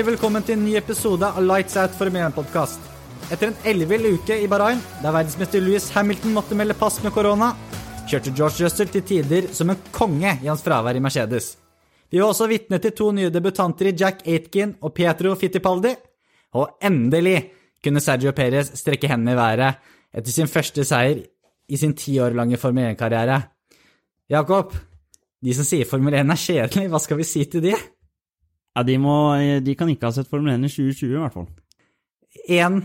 Hjertelig velkommen til en ny episode av Lights Out Formel 1-podkast. Etter en ellevill uke i Bahrain, der verdensmester Louis Hamilton måtte melde pass med korona, kjørte George Russell til tider som en konge i hans fravær i Mercedes. Vi var også vitne til to nye debutanter i Jack Aitken og Pietro Fittipaldi. Og endelig kunne Sergio Perez strekke hendene i været etter sin første seier i sin ti år lange Formel 1-karriere. Jakob, de som sier Formel 1 er kjedelig, hva skal vi si til de? Ja, de, må, de kan ikke ha sett Formel 1 i 2020, i hvert fall. En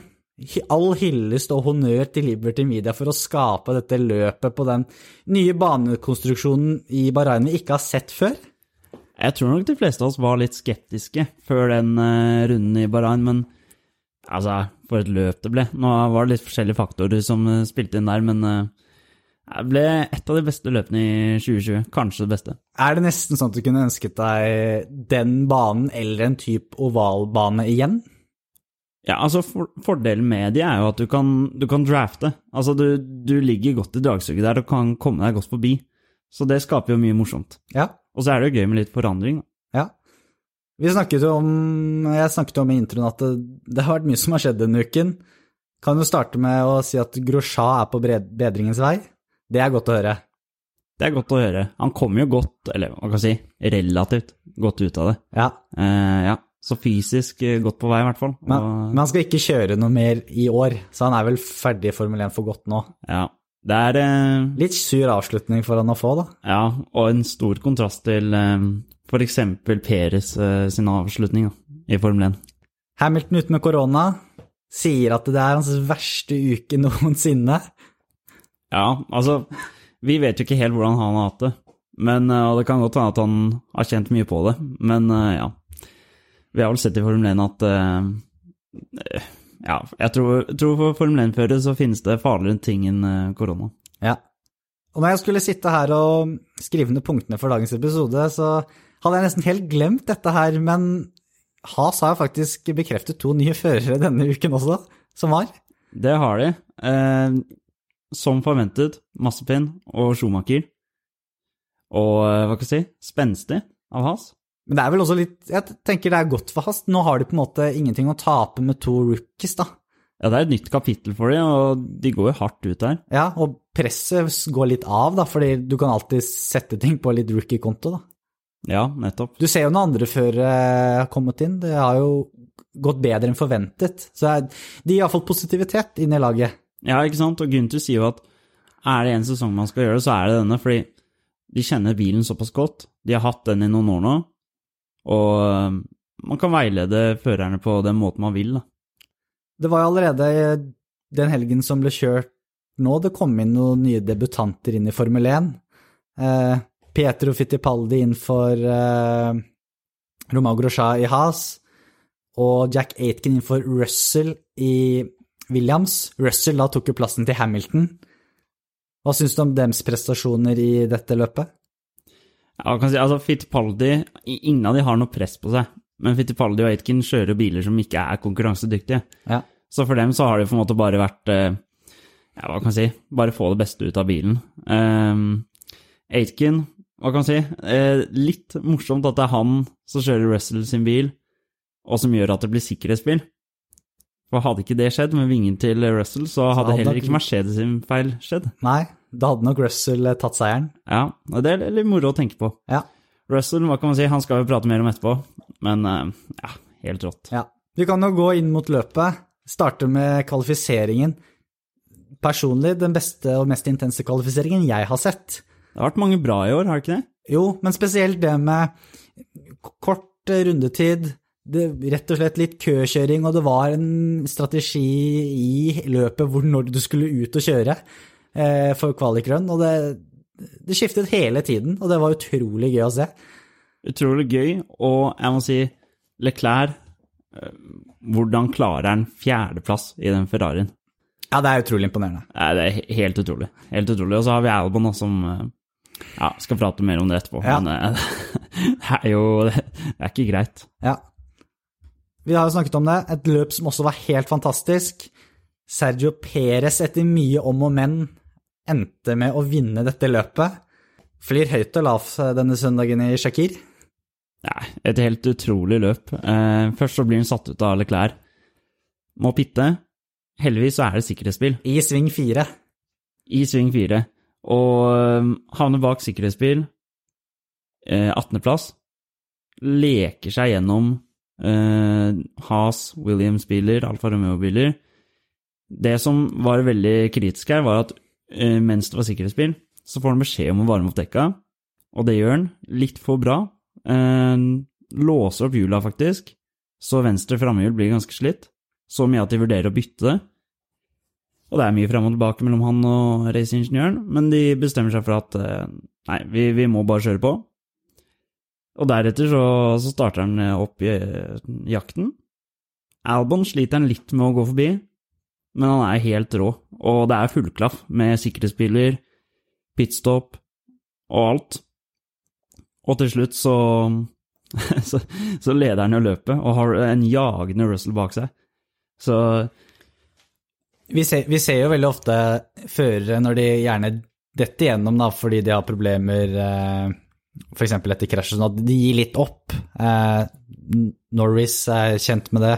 all hyllest og honnør til Liberty Media for å skape dette løpet på den nye banekonstruksjonen i Bahrain vi ikke har sett før. Jeg tror nok de fleste av oss var litt skeptiske før den uh, runden i Bahrain, men altså, for et løp det ble. Nå var det litt forskjellige faktorer som uh, spilte inn der, men uh, det ble et av de beste løpene i 2020. Kanskje det beste. Er det nesten sånn at du kunne ønsket deg den banen eller en type ovalbane igjen? Ja, altså for, Fordelen med de er jo at du kan, du kan drafte. Altså du, du, ligger godt i dragsuget der og kan komme deg godt forbi. Så det skaper jo mye morsomt. Ja. Og så er det jo gøy med litt forandring. Ja. Vi snakket jo om, Jeg snakket jo om i introen at det, det, har vært mye som har skjedd denne uken. Kan du starte med å si at Grosja er på bedringens vei? Det er godt å høre. Det er godt å høre. Han kommer jo godt, eller hva kan jeg si, relativt godt ut av det. Ja. Eh, ja. Så fysisk eh, godt på vei, i hvert fall. Men, men, han skal ikke kjøre noe mer i år, så han er vel ferdig i Formel 1 for godt nå. Ja, det er eh, Litt sur avslutning for han å få, da. Ja, og en stor kontrast til eh, f.eks. Peres eh, sin avslutning da, i Formel 1. Hamilton ute med korona sier at det er hans verste uke noensinne. Ja, altså Vi vet jo ikke helt hvordan han har hatt det. Men, eh, og det kan godt hende at han har kjent mye på det, men eh, ja. Vi har vel sett i Formel 1 at uh, Ja, jeg tror, tror for Formel 1-førere så finnes det farligere ting enn korona. Ja. Og når jeg skulle sitte her og skrive ned punktene for dagens episode, så hadde jeg nesten helt glemt dette her, men Has har faktisk bekreftet to nye førere denne uken også, som var. Det har de. Eh, som forventet, Massepin og Schumacher. Og hva kan jeg si, spenstig av Has. Men det er vel også litt Jeg tenker det er godt for Hast. Nå har de på en måte ingenting å tape med to rookies, da. Ja, det er et nytt kapittel for dem, og de går jo hardt ut der. Ja, og presset går litt av, da, fordi du kan alltid sette ting på litt rookie-konto, da. Ja, nettopp. Du ser jo når andre førere har kommet inn, det har jo gått bedre enn forventet. Så de har iallfall positivitet inn i laget. Ja, ikke sant, og Gunther sier jo at er det en sesong man skal gjøre så er det denne, fordi de kjenner bilen såpass godt. De har hatt den i noen år nå, og um, man kan veilede førerne på den måten man vil, da. Det var jo allerede den helgen som ble kjørt nå, det kom inn noen nye debutanter inn i Formel 1. Eh, Pietro Fittipaldi inn for eh, Romagro Shah i Haas, og Jack Aitken inn for Russell i Williams. Russell da tok jo plassen til Hamilton. Hva syns du om dems prestasjoner i dette løpet? Ja, kan si, altså Fittipaldi Ingen av de har noe press på seg, men Fittipaldi og Aitken kjører biler som ikke er konkurransedyktige. Ja. Så for dem så har det på en måte bare vært eh, Ja, hva kan jeg si Bare få det beste ut av bilen. Um, Aitken, hva kan jeg si eh, Litt morsomt at det er han som kjører Russell sin bil, og som gjør at det blir sikkerhetsbil. For hadde ikke det skjedd med vingen til Russell, så hadde, så hadde heller ikke Mercedes sin feil skjedd. Nei, da hadde nok Russell eh, tatt seieren. Ja, og det er litt moro å tenke på. Ja. Russell, hva kan man si, han skal vi prate mer om etterpå, men eh, ja, helt rått. Ja. Vi kan jo gå inn mot løpet. Starte med kvalifiseringen. Personlig den beste og mest intense kvalifiseringen jeg har sett. Det har vært mange bra i år, har det ikke det? Jo, men spesielt det med kort eh, rundetid, det, rett og slett litt køkjøring, og det var en strategi i løpet hvor når du skulle ut og kjøre eh, for kvalikrun, og det, det, skiftet hele tiden, og det var utrolig gøy å se. Utrolig gøy, og jeg må si Leclerc eh, Hvordan klarer han fjerdeplass i den Ferrarien? Ja, det er utrolig imponerende. Ja, det er helt utrolig. Helt utrolig. Og så har vi Albon som eh, ja, skal prate mer om det etterpå. Ja. Men eh, det er jo Det er ikke greit. Ja. Vi har jo snakket om det. Et løp som også var helt fantastisk. Sergio Perez, etter mye om og men, endte med å vinne dette løpet. Flyr høyt og lavt denne søndagen i Shakir. Nei, et helt utrolig løp. Eh, først så blir han satt ut av alle klær. Må pitte. Heldigvis så er det sikkerhetsbil I sving fire. i sving fire. Og eh, havner bak sikkerhetsbil. Eh, 18.-plass. Leker seg gjennom eh, Haas, Williams-biler, Alfa Romeo-biler. Det som var veldig kritisk her, var at eh, mens det var sikkerhetsbil, så får han beskjed om å varme opp dekka, og det gjør han litt for bra. Eh, låser opp hjula, faktisk, så venstre framhjul blir ganske slitt. Så mye at de vurderer å bytte det. Og det er mye fram og tilbake mellom han og raceingeniøren, men de bestemmer seg for at nei, vi, vi må bare kjøre på. Og deretter så, så starter han opp i eh, jakten. Albon sliter han litt med å gå forbi, men han er helt rå. Og det er fullklaff med sikkerhetsbiler, pitstop og alt. Og til slutt så, så, så leder han jo løpet og har en jagende Russell bak seg. Så Vi ser, vi ser jo veldig ofte førere når de gjerne detter igjennom da, fordi de har problemer eh, f.eks. etter krasjet, sånn at de gir litt opp. Eh, Norris er kjent med det.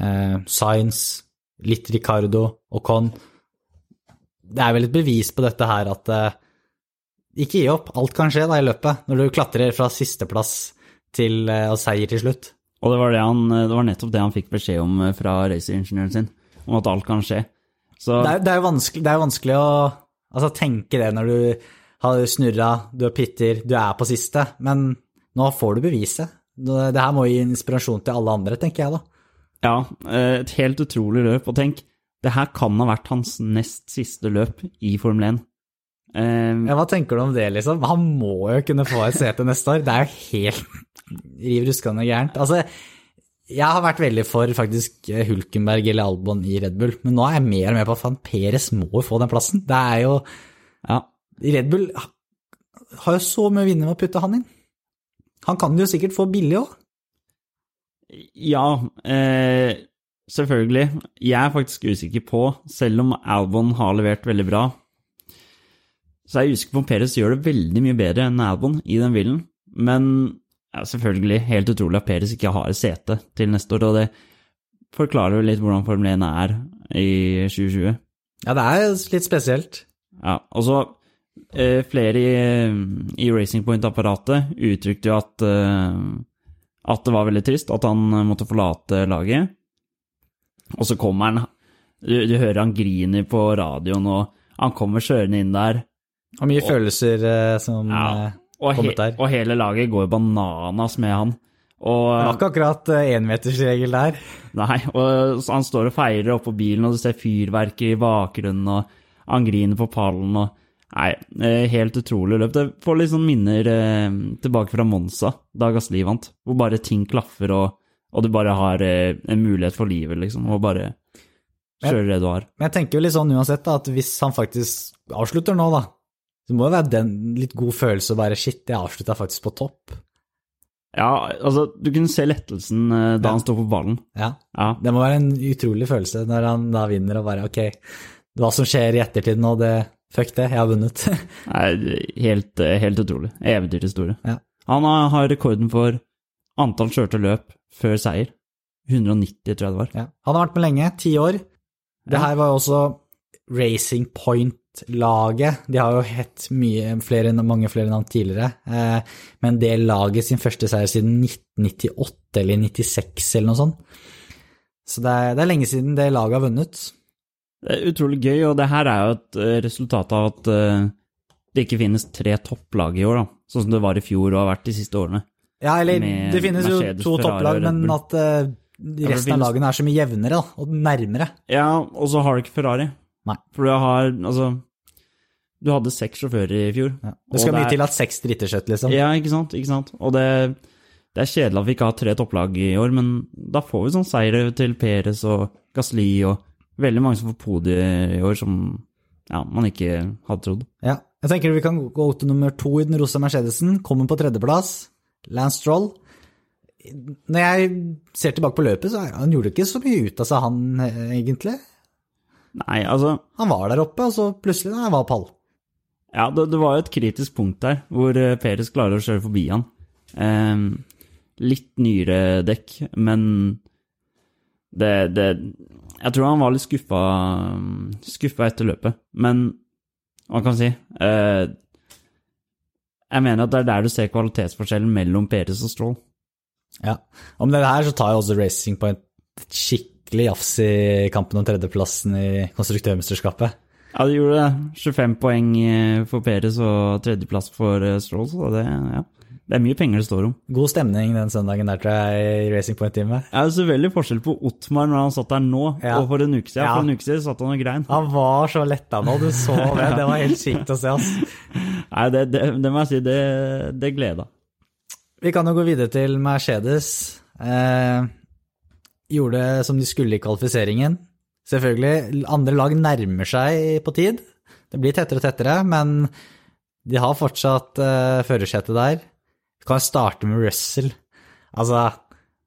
Eh, Science, litt Ricardo og Con. Det er vel et bevis på dette her at eh, ikke gi opp. Alt kan skje da i løpet, når du klatrer fra sisteplass til eh, og seier til slutt. Og det var, det, han, det var nettopp det han fikk beskjed om eh, fra raceingeniøren sin, om at alt kan skje. Så Det er, det er jo vanskelig, det er vanskelig å altså, tenke det når du har snurra, du har pitter, du er på siste, men nå får du beviset. Det her må gi inspirasjon til alle andre, tenker jeg da. ja, eh, et helt utrolig løp. Og tenk, det her kan ha vært hans nest siste løp i Formel 1. Um, Ja, hva tenker du om det, liksom? Han må jo kunne få et sete neste år. Det er jo helt riv ruskende gærent. Altså, jeg har vært veldig for faktisk Hulkenberg eller Albon i Red Bull, men nå er jeg mer og mer på at faen, Peres må få den plassen. Det er jo ja, Red Bull har jo så mye å vinne med å putte han inn. Han kan jo sikkert få billig òg. ja eh, selvfølgelig. Jeg er faktisk usikker på, selv om Albon har levert veldig bra, så er jeg usikker på om Perez gjør det veldig mye bedre enn Albon i den bilen. Men ja, selvfølgelig helt utrolig at Perez ikke har sete til neste år, og det forklarer jo litt hvordan Formel 1 er i 2020. Ja, det er litt spesielt. Ja, og så flere i, i Racing Point-apparatet uttrykte jo at, eh, at det var veldig trist at han måtte forlate laget. Og så kommer han du, du hører han griner på radioen, og han kommer kjørende inn der. Og mye følelser eh, som Ja, eh, og, kommet der. og hele laget går bananas med han. Og, Det var ikke akkurat eh, énmetersregel der. Nei, og så han står og feirer oppå bilen, og du ser fyrverkeri i bakgrunnen, og han griner på pallen, og Nei, eh, helt utrolig løp. Det får litt sånn minner eh, tilbake fra Monza, da Gasli vant, hvor bare ting klaffer, og, og du bare har eh, en mulighet for livet, liksom, og bare kjører det du har. Men jeg tenker jo litt sånn uansett da, at hvis han faktisk avslutter nå, da, så må det være den litt god følelse å bare shit, jeg avslutta faktisk på topp. Ja, altså, du kunne se lettelsen eh, da Ja. han sto på ballen. Ja, Ja, det må være en utrolig følelse når han da vinner og bare ok, hva som skjer i ettertid nå, det fuck det, jeg har vunnet. Nei, helt, eh, helt utrolig. Eventyrhistorie. Ja. Han har, rekorden for antall kjørte løp før seier. 190, tror jeg det var. ja. Han har vært med lenge, ti år. Det her var jo også Racing Point-laget. De har jo hett mye, flere, mange flere navn tidligere, eh, men det laget sin første seier siden 1998 eller 96 eller noe sånt. Så det er, det er lenge siden det laget har vunnet. Det er utrolig gøy, og det her er jo et eh, resultat av at eh, det ikke finnes tre topplag i år, da. Sånn som det var i fjor og har vært de siste årene. Ja, eller det finnes jo Mercedes, to topplag, men at eh, resten av lagene er så mye jevnere da, og nærmere. Ja, og så har du ikke Ferrari. Nei. For du har Altså, du hadde seks sjåfører i fjor. Ja. Det skal mye til at seks driter ut, liksom. Ja, ikke sant? Ikke sant? Og det, det er kjedelig at vi ikke har tre topplag i år, men da får vi sånn seire til Perez og Gasli og veldig mange som får podier i år som ja, man ikke hadde trodd. Ja. Jeg tenker vi kan gå til nummer to i den rosa Mercedesen. Kommer på tredjeplass. Lance Stroll. Når jeg ser tilbake på løpet, så han gjorde ikke så mye ut av seg, han eh, egentlig. Nei, altså Han var der oppe, og så plutselig da, var pall. Ja, det, det var jo et kritisk punkt der, hvor Peres klarer å kjøre forbi han. Eh, litt nyere dekk, men det, det Jeg tror han var litt skuffa, skuffa etter løpet, men hva kan man si eh, Jeg mener at det er der du ser kvalitetsforskjellen mellom Peres og Stroll. Ja. og med det her så tar jeg også Racing Point skikkelig jafs i kampen om tredjeplassen i konstruktørmesterskapet. Ja, du gjorde det. 25 poeng eh, for Peres og tredjeplass for eh, Stroll, så det, ja. Det er mye penger det står om. God stemning den søndagen der, tror jeg, i Racing Point-teamet. Ja, det er så veldig forskjell på Ottmar når han satt der nå, Ja. og for en uke siden. Ja. For en uke siden satt han og grein. Han var så letta nå, du så det. Det var helt sykt å se, ass. Nei, det, det, det må jeg si, det, det gleda. Vi kan jo gå videre til Mercedes. Eh, gjorde som de skulle i kvalifiseringen. Selvfølgelig, andre lag nærmer seg på tid. Det blir tettere og tettere, men de har fortsatt eh, førersetet der. Vi kan starte med Russell. Altså,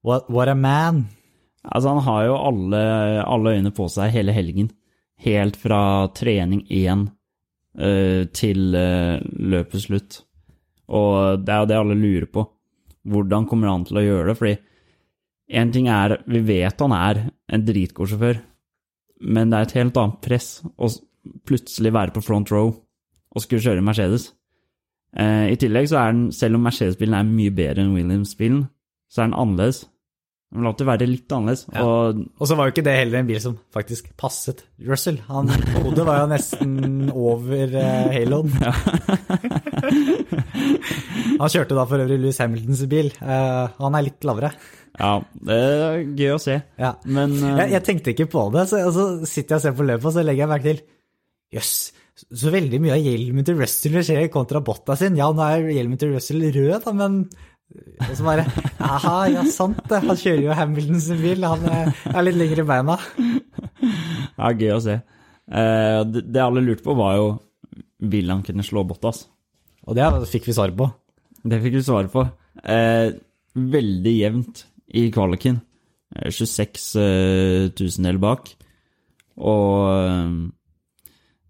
what, what a man. Altså, han har jo alle, alle øyne på seg hele helgen. Helt fra trening én eh, til uh, løpets slutt. Og det er jo det alle lurer på. Hvordan kommer han til å gjøre det? Fordi én ting er Vi vet han er en dritgod sjåfør, men det er et helt annet press å plutselig være på front row og skulle kjøre Mercedes. Eh, I tillegg så er den, selv om Mercedes-bilen er mye bedre enn Williams-bilen, så er den annerledes. Den lå til å være litt annerledes. Ja. Og Og så var jo ikke det heller en bil som faktisk passet Russell. Han, hodet var jo nesten over eh, haloen. han kjørte da for øvrig Louis Hamiltons bil. Eh, han er litt lavere. ja, det er gøy å se. Ja. Men uh, Jeg, jeg tenkte ikke på det, så, altså, sitter jeg og ser på løpet, og så legger jeg merke til Jøss, så veldig mye av hjelmen til Russell skjer kontra Botta sin. Ja, nå er hjelmen til Russell rød, da, men Og så bare Aha, ja, sant det. Han kjører jo Hamilton sin bil. Han er, er litt lengre i beina. ja, gøy å se. Eh, det, alle lurte på, var jo Vil han kunne slå Bottas? Og det fikk vi svar på. Det fikk vi svar på. Eh, veldig jevnt i kvaliken. Eh, 26 eh, tusendel bak. Og eh,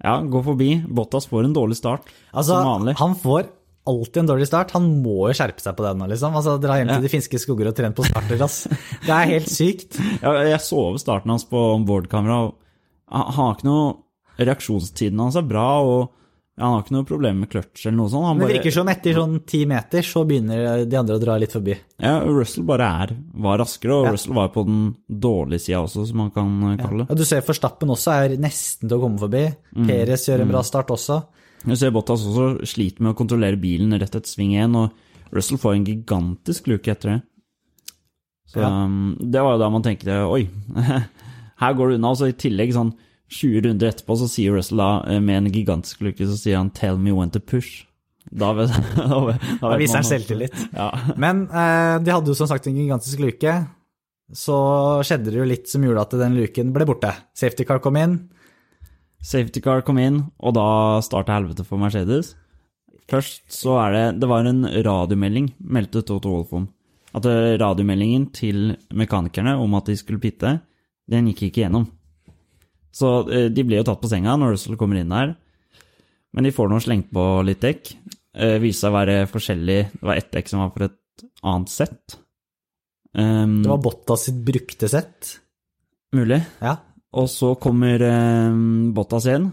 ja, gå forbi. Bottas får en dårlig start, Altså, som vanlig. han får alltid en dårlig start. Han må jo skjerpe seg på det nå, liksom. Altså, Dra hjem Ja. til de finske skoger og trene på starter, ass. Det er helt sykt. Ja, jeg så over starten hans på onboard-kamera, han har ikke noe Reaksjonstiden hans er bra, og han har ikke noe problem med clutch eller noe sånt. Han Det bare- virker som etter sånn ti meter, så begynner de andre å dra litt forbi. Ja, Russell bare er, var raskere, og Ja. Russell var på den dårlige sida også, som man kan kalle det. Og du ser Forstappen også er nesten til å komme forbi. Mm. Perez gjør en bra start også. Du ser Bottas også sliter med å kontrollere bilen rett etter sving én, og Russell får en gigantisk luke etter det. Så Ja. um, det var jo da man tenkte oi, her går det unna. Og så i tillegg, sånn 20 runder etterpå, så sier Russell da eh, med en gigantisk lykke, så sier han 'tell me when to push'. Da, vet, da, vet, Da vet viser han selvtillit. Ja. Men eh, de hadde jo som sagt en gigantisk luke. Så skjedde det jo litt som gjorde at den luken ble borte. Safety car kom inn. Safety car kom inn, og da starta helvete for Mercedes. Først så er det Det var en radiomelding, meldte Toto Wolff om. At eh, radiomeldingen til mekanikerne om at de skulle pitte, den gikk ikke gjennom. Så eh, de blir jo tatt på senga når Russell kommer inn her. Men de får nå slengt på litt dekk. Eh, Viste seg å være forskjellig. Det var ett dekk som var for et annet sett. Um, Det var Bottas sitt brukte sett. mulig. Ja. Og så kommer um, Bottas igjen,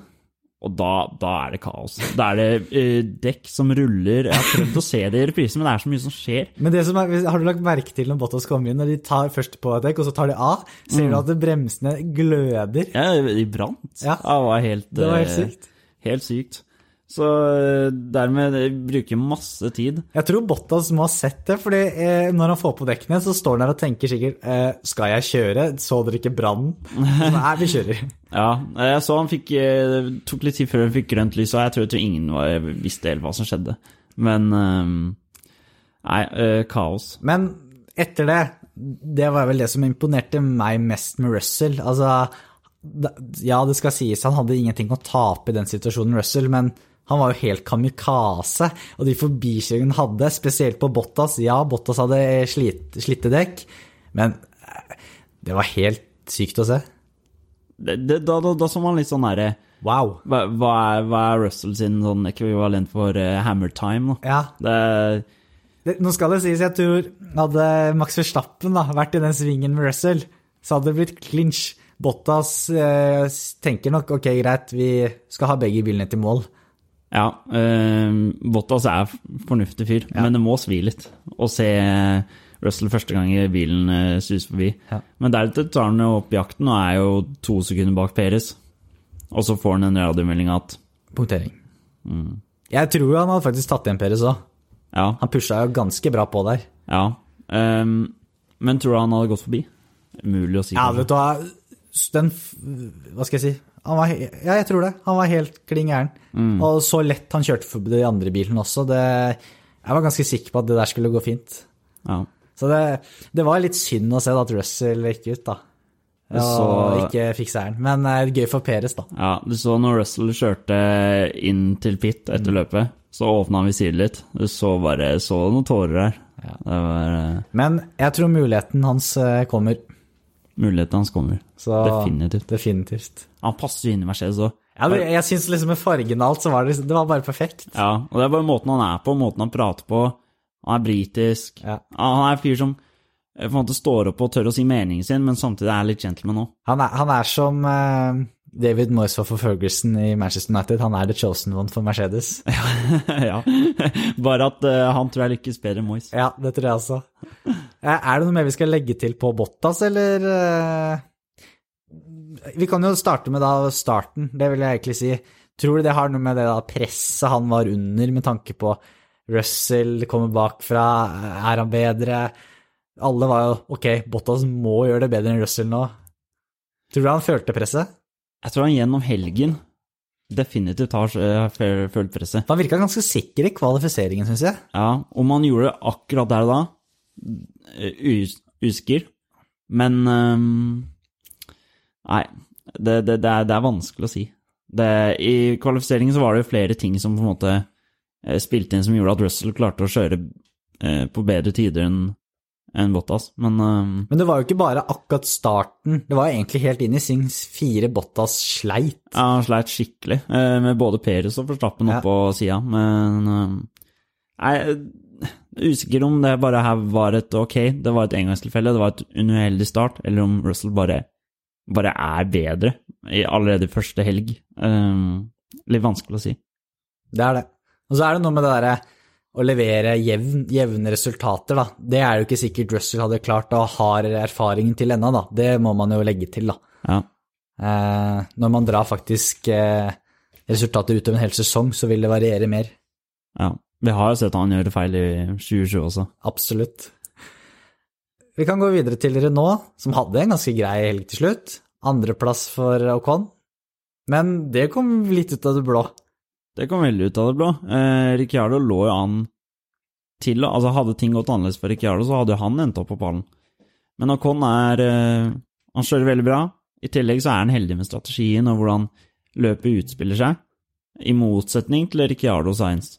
og da, da er det kaos. Da er det eh, dekk som ruller. Jeg har prøvd å se det i reprise, men det er så mye som skjer. Men det som er, har du lagt merke til når Bottas kommer inn, når de tar først på et dekk, og så tar de av, ser du at bremsene gløder? Ja, de brant. Ja. det var helt, Det var helt eh, sykt. Helt sykt. Så eh, dermed eh, bruker masse tid. Jeg tror Bottas må ha sett det, fordi eh, når han får på dekkene, så står han der og tenker sikkert eh, Skal jeg kjøre? Så dere ikke brannen? Nei, vi kjører. Ja, jeg så han fikk eh, Det tok litt tid før han fikk grønt lys, og jeg tror, jeg tror ingen var, visste helt hva som skjedde. Men eh, Nei, eh, kaos. Men etter det, det var vel det som imponerte meg mest med Russell. Altså, ja, det skal sies, han hadde ingenting å tape i den situasjonen, Russell, men han var jo helt kamikaze, og de forbikjøringene han hadde, spesielt på Bottas. Ja, Bottas hadde slit, slitte dekk, men eh, det var helt sykt å se. Det, det, da, da, da så man litt sånn herre Wow. Hva, hva, er, hva er Russell sin sånn ekvivalent for uh, hammer time? Da? Ja, Det, Det, nå skal det sies, jeg tror hadde Max Verstappen da, vært i den svingen med Russell, så hadde det blitt clinch. Bottas eh, tenker nok ok, greit, vi skal ha begge bilene til mål. Ja, eh, Bottas er fornuftig fyr, men det må svi litt å se Russell første gang i bilen eh, suse forbi. Ja. Men deretter tar han jo opp jakten og er jo to sekunder bak Peres. Og så får han en radiomelding at Punktering. Jeg tror han hadde faktisk tatt igjen Peres òg. ja, Han pusha jo ganske bra på der. ja. ehm, men tror du han hadde gått forbi? Umulig å si. Ja, vet du hva, den Hva skal jeg si? Han var, ja, jeg tror det. Han var helt klin gæren. Og så lett han kjørte forbi de andre bilene også. Det, jeg var ganske sikker på at det der skulle gå fint. Ja. Så det, det var litt synd å se at Russell gikk ut, da. Og Så- ikke fikk seieren. Men eh, gøy for Peres, da. Ja, du så når Russell kjørte inn til pit etter løpet, så åpna han visiret litt. Du så bare så noen tårer der. Det var uh... Men jeg tror muligheten hans eh, kommer. Muligheten hans kommer. Så Definitivt. Definitivt. Han passer jo inn i Mercedes òg. Ja, jeg syns liksom med fargen og alt, så var det, det var bare perfekt. Ja, og det er bare måten han er på, måten han prater på. Han er britisk. Ja. Han er en fyr som eh, på en måte står opp og tør å si meningen sin, men samtidig er litt gentleman òg. Han han er som eh, David Moyes var for Ferguson i Manchester United. Han er the chosen one for Mercedes. ja. Bare at uh, han tror jeg lykkes bedre enn Moyes. Ja, det tror jeg også. Eh, Er det noe mer vi skal legge til på Bottas, eller uh... Vi kan jo starte med da starten, det vil jeg egentlig si. Tror du det har noe med det da presset han var under, med tanke på Russell kommer bakfra, er han bedre? Alle var jo ok, Bottas må gjøre det bedre enn Russell nå. Tror du han følte presset? Jeg tror han gjennom helgen definitivt har eh, følt presset. Han virka ganske sikker i kvalifiseringen, syns jeg. Ja, om han gjorde det akkurat der og da, eh, usikker. Men um, Nei, det, det, det, er, det er vanskelig å si. Det, I kvalifiseringen så var det jo flere ting som på en måte eh, spilte inn som gjorde at Russell klarte å kjøre på bedre tider enn enn Bottas, men ehm, Men det var jo ikke bare akkurat starten, det var jo egentlig helt inn i Sings fire Bottas sleit. ja, han sleit skikkelig eh, med både Perez og Forstappen Ja. oppå sida, men ehm, Nei, er usikker om det bare her var et ok, det var et engangstilfelle, det var et uheldig start, eller om Russell bare, bare er bedre i allerede første helg. Ehm, litt vanskelig å si. Det er det. Og så er det noe med det derre å levere jevn, jevne resultater, da. Det er jo ikke sikkert Russell hadde klart og har erfaringen til ennå, da. Det må man jo legge til, da. Ja. Eh, når man drar faktisk eh, resultater utover en hel sesong, så vil det variere mer. ja. Vi har jo sett han gjøre feil i 2020 også. Absolutt. Vi kan gå videre til Renault, som hadde en ganske grei helg til slutt. Andreplass for Ocon. Men det kom litt ut av det blå. Det kom veldig ut av det blå. Eh, Ricciardo lå jo an til Altså, hadde ting gått annerledes for Ricciardo, så hadde jo han endt opp på pallen. Men Acon er eh, Han kjører veldig bra. I tillegg så er han heldig med strategien og hvordan løpet utspiller seg, i motsetning til Ricciardo Sainz.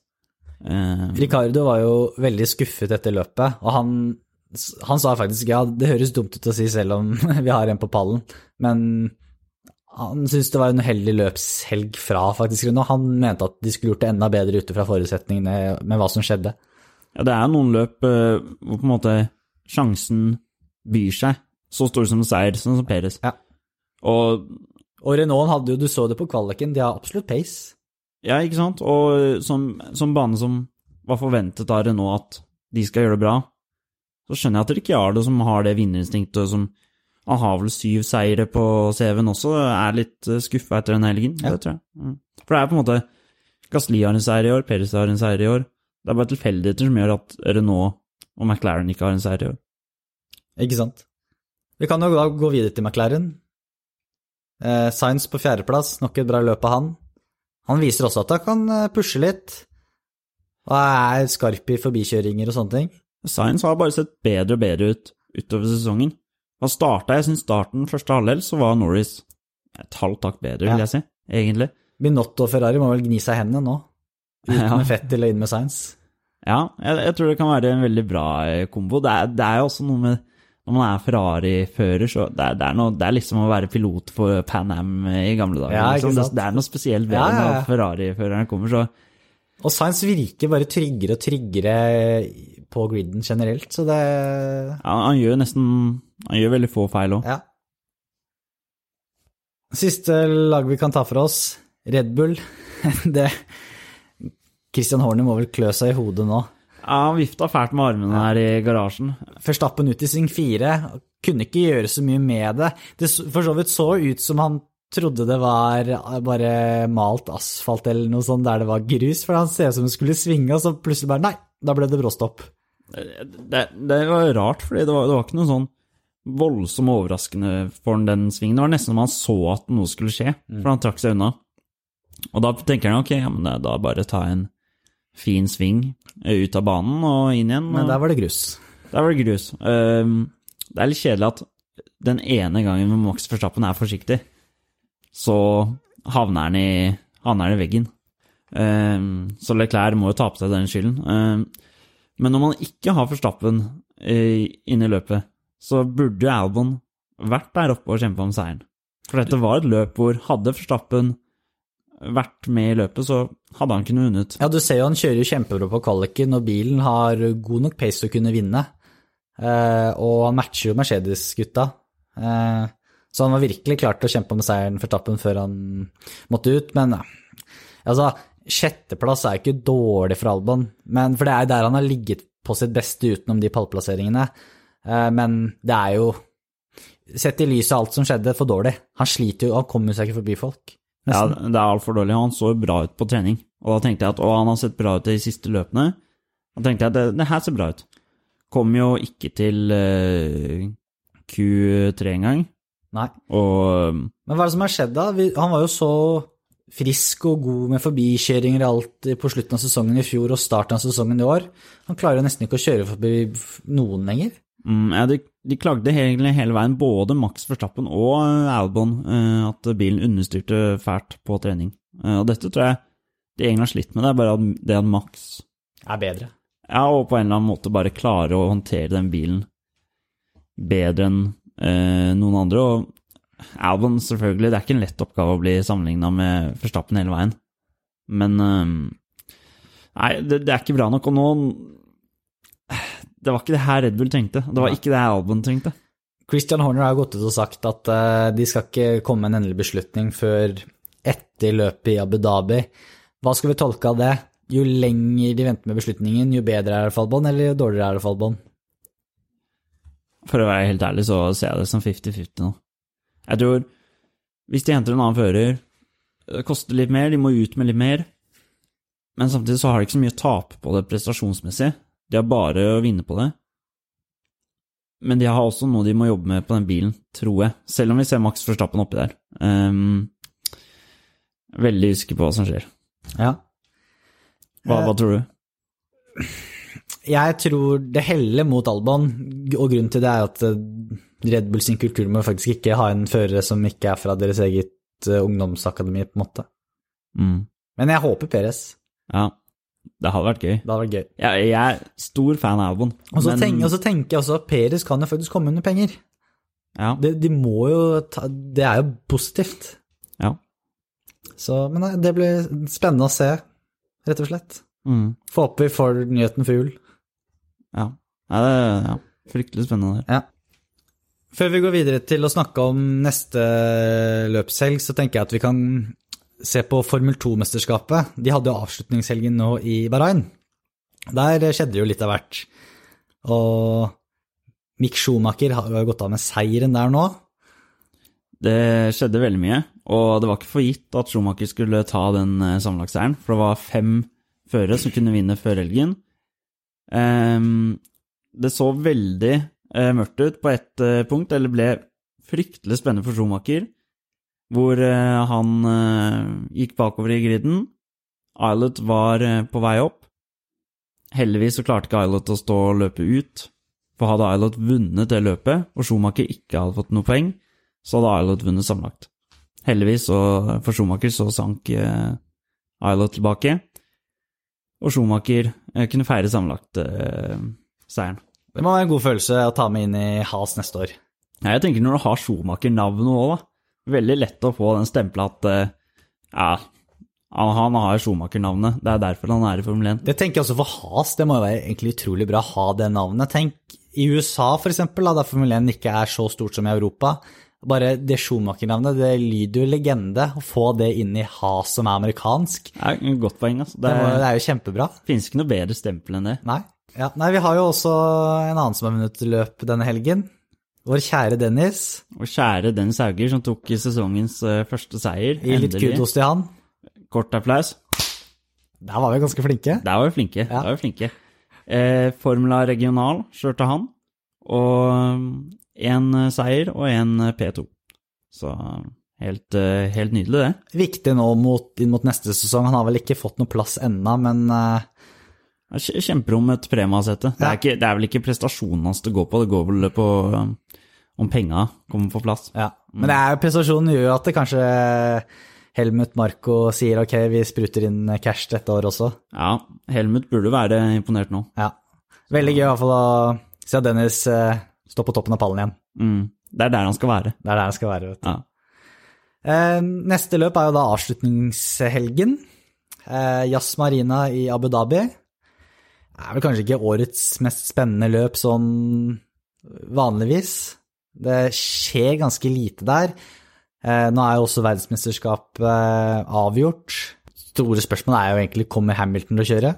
Eh, Ricardo var jo veldig skuffet etter løpet, og han, han sa faktisk ja, det høres dumt ut å si selv om vi har en på pallen, men han syntes det var en uheldig løpshelg fra faktisk Og Han mente at de skulle gjort det enda bedre ute fra forutsetningene med hva som skjedde. ja, det er noen løp eh, hvor på en måte sjansen byr seg. Så stor som en seier, sånn som Peres. Ja. Og Og Renault hadde jo, du så det på kvaliken, de har absolutt pace. Ja, ikke sant? Og som, som bane som var forventet av Renault at de skal gjøre det bra, så skjønner jeg at Ricciardo, som har det vinnerinstinktet, som han har vel syv seire på CV-en også, er litt skuffa etter den helgen. Ja. Det tror jeg. Mm. For det er på en måte Gasli har en seier i år, Perez har en seier i år. Det er bare tilfeldigheter som gjør at Renault og McLaren ikke har en seier i år. Ikke sant? Vi kan jo da gå videre til McLaren. Eh, Sainz på fjerdeplass, nok et bra løp av han. Han viser også at han kan eh, pushe litt, og er skarp i forbikjøringer og sånne ting. Science har bare sett bedre og bedre ut utover sesongen. Han starta, jeg syns starten første halvdel, så var Norris et halvt hakk bedre, Ja. vil jeg si, egentlig. Binotto og Ferrari må vel gni seg hendene nå, ut Ja. med Fett og inn med Sainz. Ja, jeg, jeg tror det kan være en veldig bra eh, kombo. Det er, det er jo også noe med Når man er Ferrari-fører, så det er, det, er noe, det er liksom å være pilot for Pan Am i gamle dager. Ja, liksom. det, det er noe spesielt ved ja, ja. når Ferrari-føreren kommer, så Og Science virker bare tryggere og tryggere på griden generelt, så det Ja, han gjør nesten Han gjør veldig få feil òg. Ja. Siste lag vi kan ta for oss, Red Bull. Det Christian Horner må vel klø seg i hodet nå. Ja, han vifta fælt med armene her i garasjen. Førstappen ut i sving fire, kunne ikke gjøre så mye med det. Det for så vidt så ut som han trodde det var bare malt asfalt eller noe sånt der det var grus, for han ser ut som det skulle svinge, og så plutselig bare nei, da ble det bråstopp. Det, det var rart, fordi det var, det var ikke noe sånn voldsomt overraskende for ham, den svingen. Det var nesten som han så at noe skulle skje, for han trakk seg unna. Og da tenker han ok, ja, men da bare ta en fin sving eh, ut av banen og inn igjen. Men der var det grus. Der var det grus. Ehm, det er litt kjedelig at den ene gangen Max Verstappen er forsiktig, så havner han i, havner han i veggen. Ehm, så Leclerc må jo ta på seg den skylden. Ehm, men når man ikke har Verstappen uh, inne i løpet, så burde jo Albon vært der oppe og kjempa om seieren. For dette var et løp hvor hadde Forstappen vært med i løpet, så hadde han kunnet vunnet. Ja, du ser jo han kjører kjempebra på kvaliken, og bilen har god nok pace til å kunne vinne. Eh, og han matcher jo Mercedes-gutta. Eh, så han var virkelig klar til å kjempe om seieren for tappen før han måtte ut. Men eh, altså, sjetteplass er ikke dårlig for Albon, men, for det er der han har ligget på sitt beste utenom de pallplasseringene. Eh, men det er jo, sett i lys av alt som skjedde, for dårlig. Han sliter jo, han kommer seg ikke forbi folk. Ja, det er altfor dårlig. Han så jo bra ut på trening. Og da tenkte jeg at å, han har sett bra ut de siste løpene. Da tenkte jeg at det, det her ser bra ut. Kom jo ikke til uh, Q3 engang. Nei. Og Men hva er det som har skjedd da? Han var jo så frisk og god med forbikjøringer alt på slutten av sesongen i fjor og starten av sesongen i år. Han klarer jo nesten ikke å kjøre forbi noen lenger. Mm, ja, de, de klagde egentlig hele veien, både Max Verstappen og eh, Albon, uh, at bilen understyrte fælt på trening. Uh, og dette tror jeg de egentlig har slitt med. Det er bare at det at Max Er bedre. Ja, og på en eller annen måte bare klare å håndtere den bilen bedre enn uh, noen andre. Og Albon, selvfølgelig, det er ikke en lett oppgave å bli sammenligna med Verstappen hele veien. Men Nei, det, det er ikke bra nok. Og nå Det var ikke det her Red Bull trengte. Det var ikke det her Albon trengte. Christian Horner har gått ut og sagt at eh, de skal ikke komme med en endelig beslutning før etter løpet i Abu Dhabi. Hva skal vi tolke av det? Jo lenger de venter med beslutningen, jo bedre er det for Albon, eller jo dårligere er det for Albon? For å være helt ærlig så ser jeg det som 50-50 nå. Jeg tror hvis de henter en annen fører, det koster litt mer, de må ut med litt mer, men samtidig så har de ikke så mye å tape på det prestasjonsmessig. De har bare å vinne på det. Men de har også noe de må jobbe med på den bilen, tror jeg. Selv om vi ser Max Forstappen oppi der. Um, veldig usikker på hva som skjer. Ja. Hva, hva tror du? Jeg tror det heller mot Albon, og grunnen til det er at eh, Red Bull sin kultur må faktisk ikke ha en fører som ikke er fra deres eget eh, ungdomsakademi, på en måte. Mm. Men jeg håper Peres. Ja, det hadde vært gøy. Det hadde vært gøy. Jeg, jeg er stor fan av Albon. Og så, men- tenk, og så tenker jeg også at Peres kan jo faktisk komme under penger. ja, Det, de må jo ta, det er jo positivt. ja. Så, men nei, det blir spennende å se, rett og slett. Mm. Få opp vi får nyheten for jul. Ja. ja, det er ja, fryktelig spennende. Ja. Før vi går videre til å snakke om neste løpshelg, så tenker jeg at vi kan se på Formel 2-mesterskapet. De hadde jo avslutningshelgen nå i Bahrain. Der skjedde jo litt av hvert. Og Mick Schumacher har jo gått av med seieren der nå. Det skjedde veldig mye, og det var ikke for gitt at Schumacher skulle ta den eh, sammenlagtseieren, for det var fem førere som kunne vinne før helgen. Ehm, det så veldig eh, mørkt ut på ett eh, punkt, eller ble fryktelig spennende for Schumacher, hvor eh, han eh, gikk bakover i griden. Islet var eh, på vei opp. Heldigvis så klarte ikke Islet å stå og løpe ut, for hadde Islet vunnet det løpet, og Schumacher ikke hadde fått noe poeng, så hadde Islet vunnet sammenlagt. Heldigvis så, for Schumacher så sank Islet tilbake, og Schumacher kunne feire sammenlagt eh, seieren. Det må være en god følelse å ta med inn i Has neste år. Jeg tenker når du har Schumacher-navnet òg, da. Veldig lett å få den stempla at eh, ja, Han, har Schumacher-navnet, det er derfor han er i Formel 1. Det tenker jeg også for Has, det må jo være egentlig utrolig bra å ha det navnet. Tenk i USA for eksempel, da, der Formel 1 ikke er så stort som i Europa. Bare det Schumacher-navnet, det lyder jo legende. Å få det inn i Has som er amerikansk, Det er godt poeng, altså. det, Det, må, det er jo kjempebra. finnes ikke noe bedre stempel enn det. Nei. Ja, nei, vi har jo også en annen som har vunnet løp denne helgen. Vår kjære Dennis. Og kjære Dennis Hauger, som tok sesongens eh, første seier. Gi litt kudos til han. Kort applaus. Der var vi ganske flinke. Der var vi flinke. Der var vi flinke. Eh, Formula regional kjørte han, og én seier og én P2. Så helt, eh, helt nydelig, det. Viktig nå mot, inn mot neste sesong. Han har vel ikke fått noe plass ennå, men eh, Kje- Kjemper om et premiesete. Det, det er vel ikke prestasjonen hans det går på, det går vel på um, om penga kommer på plass. ja. Men det er, prestasjonen gjør jo at det kanskje Helmut Marko sier ok, vi spruter inn cash dette året også. Ja, Helmut burde være imponert nå. Ja. Veldig gøy i hvert fall å se at Dennis eh, står på toppen av pallen igjen. Mm. Det er der han skal være. Det er der han skal være. vet du. Ja. Eh, neste løp er jo da avslutningshelgen. Eh, Jazz Marina i Abu Dhabi. Er vel kanskje ikke årets mest spennende løp sånn vanligvis. Det skjer ganske lite der. Eh, nå er jo også verdensmesterskapet eh, avgjort. Store spørsmål er jo egentlig kommer Hamilton til å kjøre.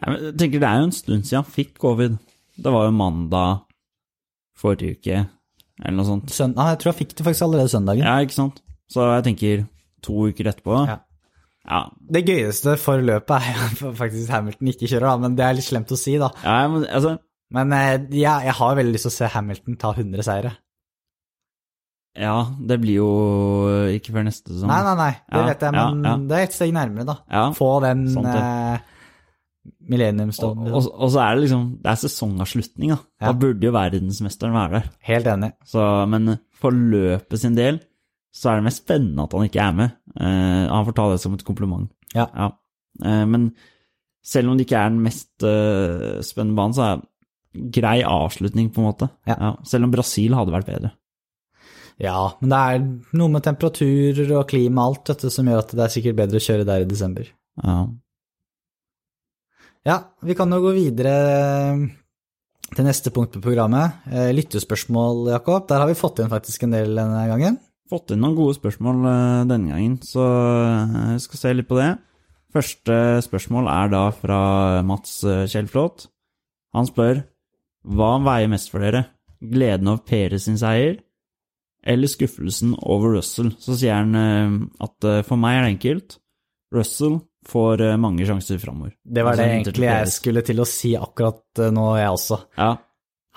Jeg tenker Det er jo en stund siden han fikk covid. Det var jo mandag forrige uke, eller noe sånt. Søn ah, jeg tror han fikk det faktisk allerede søndagen. Ja, ikke sant? Så jeg tenker to uker etterpå. Ja. Ja, Det gøyeste for løpet er faktisk Hamilton ikke kjører, da, men det er litt slemt å si, da. ja men altså Men ja, jeg, har veldig lyst til å se Hamilton ta 100 seire. Ja, det blir jo ikke før neste sesong. Nei, nei, nei, det vet jeg, men det er et steg nærmere, da. Få den eh, og, og, og så er det liksom Det er sesongavslutning, da. Da burde jo verdensmesteren være der. Helt enig. Så, men for løpet sin del så er det mest spennende at han ikke er med. Eh, han får ta det som et kompliment. Ja. Eh, men selv om det ikke er den mest eh, spennende banen, så er det grei avslutning, på en måte. Ja. Selv om Brasil hadde vært bedre. Ja, men det er noe med temperaturer og klima og alt dette som gjør at det er sikkert bedre å kjøre der i desember. Ja. Ja, vi kan jo gå videre til neste punkt på programmet. Lyttespørsmål, Jakob. Der har vi fått inn faktisk en del denne gangen. Fått inn noen gode spørsmål eh, denne gangen, så vi jeg skal se litt på det. Første spørsmål er da fra Mats eh, Kjellflot. Han spør hva veier mest for dere? Gleden over Peres sin seier eller skuffelsen over Russell? Så sier han eh, at eh, for meg er det enkelt. Russell får eh, mange sjanser framover. Det var det Altså, egentlig jeg skulle til å si akkurat eh, nå, jeg også. Ja,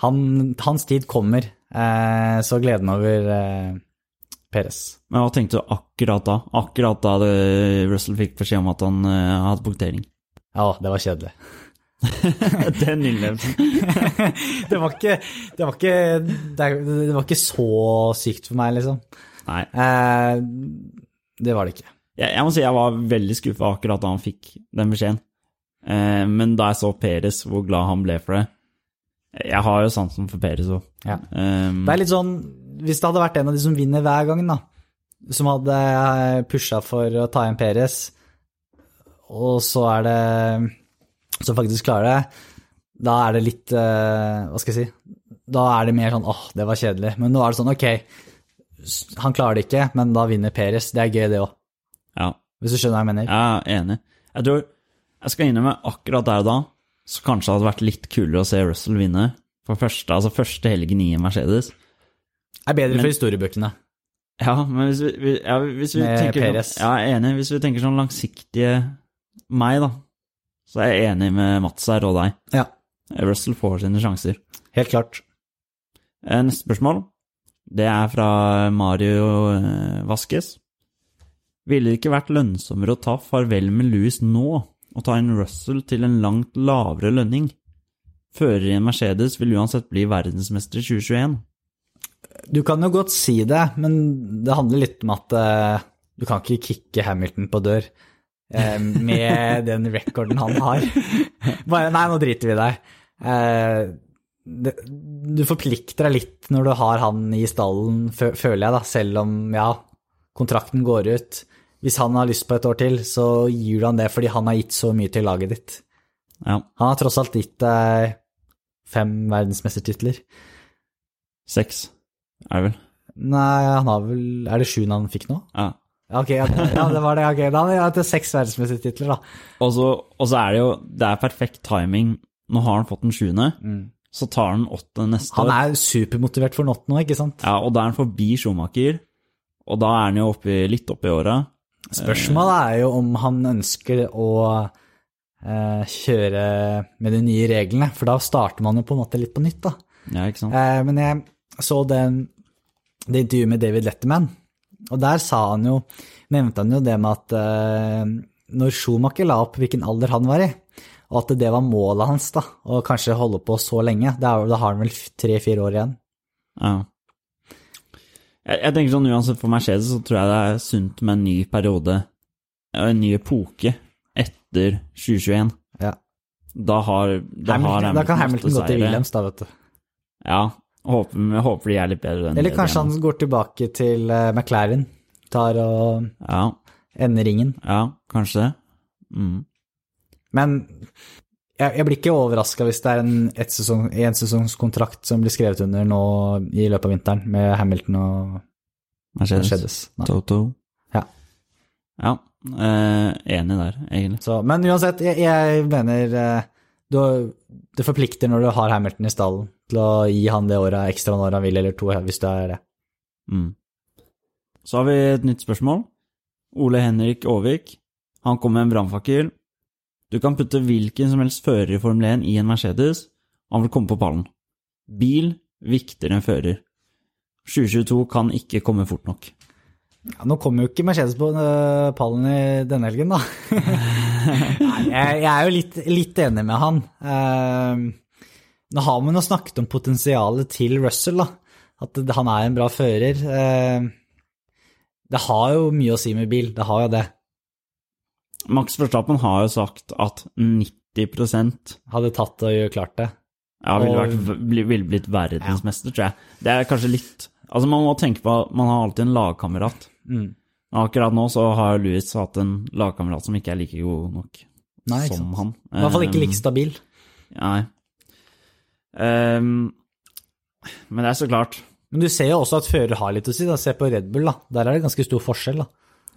Han, hans tid kommer, eh, så gleden over Peres. men hva tenkte du akkurat da? Akkurat da Russell fikk beskjed om at han uh, hadde punktering. Ja, det var kjedelig. Den innlevelsen. det var ikke Det var ikke, det, det var ikke så sykt for meg, liksom. Nei. Eh, det var det ikke. Jeg, jeg må si jeg var veldig skuffa akkurat da han fikk den beskjeden. Eh, men da jeg så Peres, hvor glad han ble for det Jeg har jo sansen for Peres òg. Ja. Um, Det er litt sånn, Hvis det hadde vært en av de som vinner hver gang, da, som hadde pusha for å ta igjen Peres, og så er det Som faktisk klarer det, da er det litt eh, Hva skal jeg si Da er det mer sånn åh, det var kjedelig. Men nå er det sånn, ok, han klarer det ikke, men da vinner Peres. Det er gøy, det òg. ja, Hvis du skjønner hva jeg mener? jeg er enig. Jeg tror Jeg skal innrømme akkurat der og da, så kanskje det hadde vært litt kulere å se Russell vinne. For første, altså første helgen i Mercedes. Er bedre Men- for historiebøkene. Ja, men hvis vi, ja, hvis vi tenker sånn, Ja, jeg er enig. Hvis vi tenker sånn langsiktige meg, da, så er jeg enig med Mats her og deg. Ja, Russell får sine sjanser. helt klart. Eh, Neste spørsmål, det er fra Mario eh, Vasques. Ville det ikke vært lønnsommere å ta farvel med Louis nå, og ta inn Russell til en langt lavere lønning? Fører i en Mercedes vil uansett bli verdensmester i 2021. Du kan jo godt si det, men det handler litt om at uh, du kan ikke kicke Hamilton på dør uh, med den rekorden han har. Bare, nei, nå driter vi i deg. Uh, det, du forplikter deg litt når du har han i stallen, føler jeg, da, selv om ja, kontrakten går ut. hvis han har lyst på et år til, så gir du han det fordi han har gitt så mye til laget ditt. Ja. Han har tross alt gitt deg fem verdensmestertitler. Seks er det vel. Nei, han har vel Er det sjuende han fikk nå? Ja. Ok, ja, ja, det var det. ok. Da har han seks verdensmestertitler, da. Og så, og så er det jo Det er perfekt timing. Nå har han fått den sjuende, så tar han åtte neste Han år. er supermotivert for åttende nå, ikke sant? Ja, og da er han forbi Schumacher, og da er han jo oppi, litt oppi åra. Spørsmålet er jo om han ønsker å eh, kjøre med de nye reglene, for da starter man jo på en måte litt på nytt, da. Ja, ikke sant? Eh, men jeg så den, det intervjuet med David Letterman, og der sa han jo, nevnte han jo det med at eh, når Schumacher la opp hvilken alder han var i, og at det var målet hans, da, å kanskje holde på så lenge, da, har han vel tre-fire år igjen. Ja. Jeg, jeg tenker sånn uansett for Mercedes så tror jeg det er sunt med en ny periode, en ny epoke, etter 2021. Ja. Da har, da har Hamilton, da kan Hamilton gå til. Williams, da, vet du. Ja, håper, håper de er litt bedre enn Eller kanskje han går tilbake til eh, McLaren, tar og. Ja, ender ringen. ja, kanskje det. Mm. Men jeg, jeg blir ikke overraska hvis det er en sesong, en som blir skrevet under nå i løpet av vinteren med Hamilton og Mercedes. Mercedes. Toto. Ja. Ja, eh, enig der, egentlig. Så, men uansett, jeg, jeg mener eh, du, det forplikter når du har Hamilton i stallen til å gi han det året ekstra når han vil, eller to, hvis det er det. Mm. Så har vi et nytt spørsmål. Ole Henrik Aavik. Han kom med en brannfakkel. Du kan putte hvilken som helst fører i Formel 1 i en Mercedes, og han vil komme på pallen. Bil viktigere enn fører. 2022 kan ikke komme fort nok. Ja, nå kommer jo ikke Mercedes på øh, pallen i denne helgen, da. Jeg, jeg er jo litt, litt enig med han. Eh, nå har man jo snakket om potensialet til Russell, da. At han er en bra fører. Eh, det har jo mye å si med bil, det har jo det. Max Verstappen har jo sagt at 90% Hadde tatt og klart det. ja, ville, vært, ville blitt verdensmester, tror jeg. Det er kanskje litt Altså, man må tenke på at man har alltid en lagkamerat. Mm. Akkurat nå så har Louis hatt en lagkamerat som ikke er like god nok Nei, som sant. han. I hvert fall ikke like stabil. Nei. Ehm, men det er så klart Men du ser jo også at fører har litt å si. da. Se på Red Bull, da. Der er det ganske stor forskjell. da.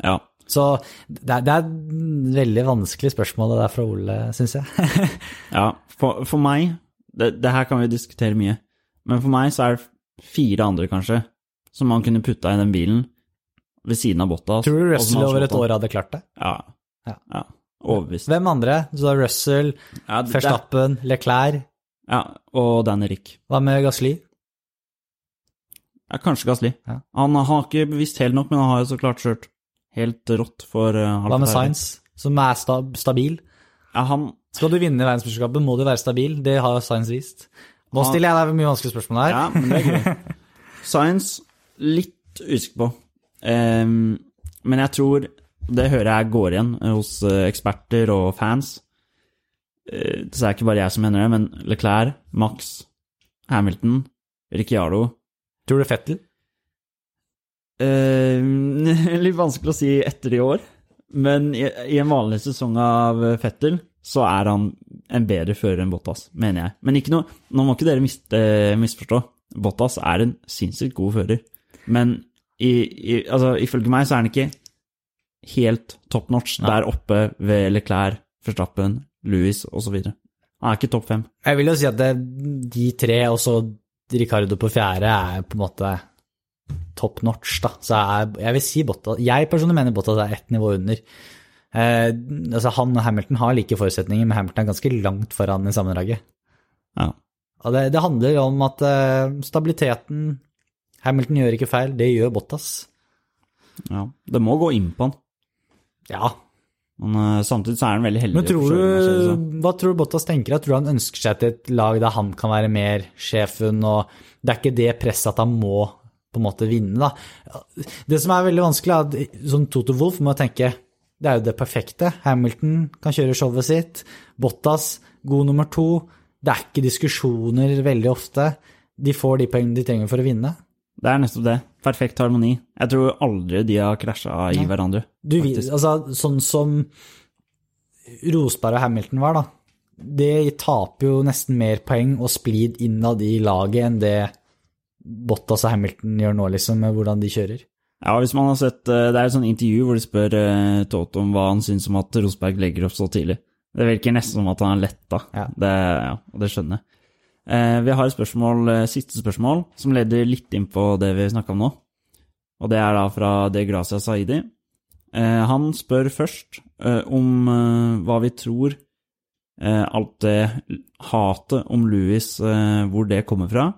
Ja. Så det er, det er et veldig vanskelig spørsmål det der fra Ole, syns jeg. ja. For, for meg det, det her kan vi diskutere mye, men for meg så er det fire andre, kanskje, som man kunne putta i den bilen ved siden av Bottas. Tror du Russell over et år hadde klart det? Ja. Ja. ja. Overbevist. Hvem andre? Så Russell, Ja, Verstappen, Leclerc. Ja, og Danny Rick. Hva med Gasly? Ja, kanskje Gasli. Ja. Han har ikke bevisst helt nok, men han har jo så klart kjørt helt rått for uh, Hva med Science, som er stab stabil? Ja, han Skal du vinne verdensmesterskapet, må du være stabil. Det har Science vist. Nå Han- stiller jeg deg mye vanskelige spørsmål her. Ja, men det er greit. Science, litt usikker på. Um, men jeg tror Det hører jeg går igjen hos eh, eksperter og fans. Eh, så er det ikke bare jeg som mener det, men Leclerc, Max, Hamilton, Ricciardo Tror du Fettel? Ehm, Litt vanskelig å si etter i år, men i, i en vanlig sesong av Fettel så er han en bedre fører enn Bottas, mener jeg. Men ikke noe, nå må ikke dere mis, eh, misforstå. Bottas er en sinnssykt god fører, men i, i, altså, ifølge meg så er han ikke helt top notch der oppe ved Leclerc, Verstappen, Louis osv. Han er ikke topp fem. Jeg vil jo si at det, de tre, og så Ricardo på fjerde, er på en måte top notch, da. Så jeg, jeg vil si Bottas Jeg personlig mener Bottas er ett nivå under. Eh, altså Han og Hamilton har like forutsetninger, men Hamilton er ganske langt foran i sammendraget. Ja. Og det, det handler om at eh, stabiliteten Hamilton gjør ikke feil, det gjør Bottas. ja. Det må gå inn på han. Ja, Men eh, samtidig så er han veldig heldig. Men tror Mercedes, da. du, hva tror du Bottas tenker? Jeg tror han ønsker seg til et lag der han kan være mer sjefen, og det er ikke det presset at han må på en måte vinne, da. Det som er veldig vanskelig, er at sånn Toto Wolff må tenke det er jo det perfekte. Hamilton kan kjøre showet sitt. Bottas, god nummer to. Det er ikke diskusjoner veldig ofte. De får de poengene de trenger for å vinne. Det er nettopp det. Perfekt harmoni. Jeg tror aldri de har krasja i hverandre. Du, altså, sånn som Rosberg og Hamilton var, da. Det taper jo nesten mer poeng og splid innad i laget enn det Bottas og Hamilton gjør nå, liksom, med hvordan de kjører. Ja, hvis man har sett eh, Det er et sånt intervju hvor de spør eh, Toto om hva han syns om at Rosberg legger opp så tidlig. Det virker nesten som at han er letta. Ja. Det, ja, det skjønner jeg. Eh, vi har et spørsmål, eh, siste spørsmål, som leder litt inn på det vi snakka om nå. Og det er da fra De Gracia Saidi. Eh, han spør først om hva vi tror alt det hatet om Louis, hvor det kommer fra.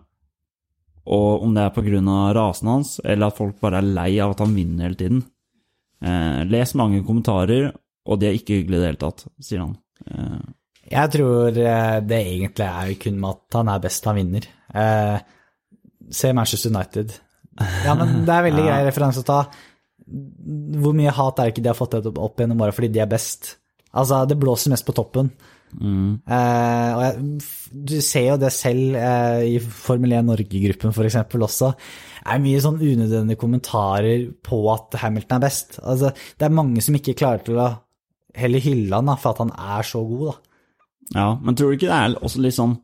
Og om det er pga. rasen hans, eller at folk bare er lei av at han vinner hele tiden. Les mange kommentarer, og de er ikke hyggelige i det hele tatt, sier han. Jeg tror eh, det egentlig er kun med at han er best han vinner. Eh, se Manchester United. Ja, men det er veldig grei referanse å ta. Hvor mye hat er det ikke de har fått opp, igjennom bare fordi de er best? Altså, det blåser mest på toppen. mm, Eh, og jeg, du ser jo det selv eh, i Formel 1 Norge-gruppen f.eks. også. Det er mye sånn unødvendige kommentarer på at Hamilton er best. Altså, det er mange som ikke klarer til å heller hylle han da, for at han er så god, da. Ja, men tror du ikke det er også litt sånn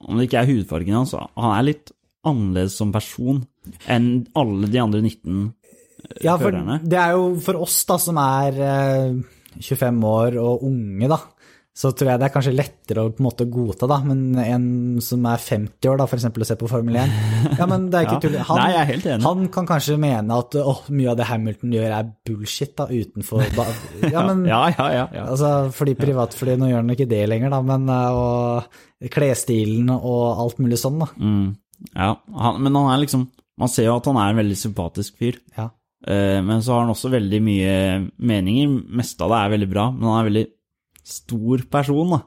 Om det ikke er hudfargen hans, altså, han er litt annerledes som person enn alle de andre 19 Ja, for det er jo for oss da, som er eh, 25 år og unge, da, så tror jeg det er kanskje lettere å på en måte godta, da, men en som er 50 år, da, eksempel, å se på Formel 1 Ja, men det er ikke Ja. tull. Han, Nei, jeg er helt enig. han kan kanskje mene at å, mye av det Hamilton gjør er bullshit, da, utenfor Ja, men Ja, ja, ja. ja. altså, fordi privatfly, nå gjør han ikke det lenger, da, men eh, og klesstilen og alt mulig sånn, da. Mm, ja. Han, men han er liksom Man ser jo at han er en veldig sympatisk fyr. Ja. Eh, men så har han også veldig mye meninger. Meste av det er veldig bra, men han er veldig stor person, da.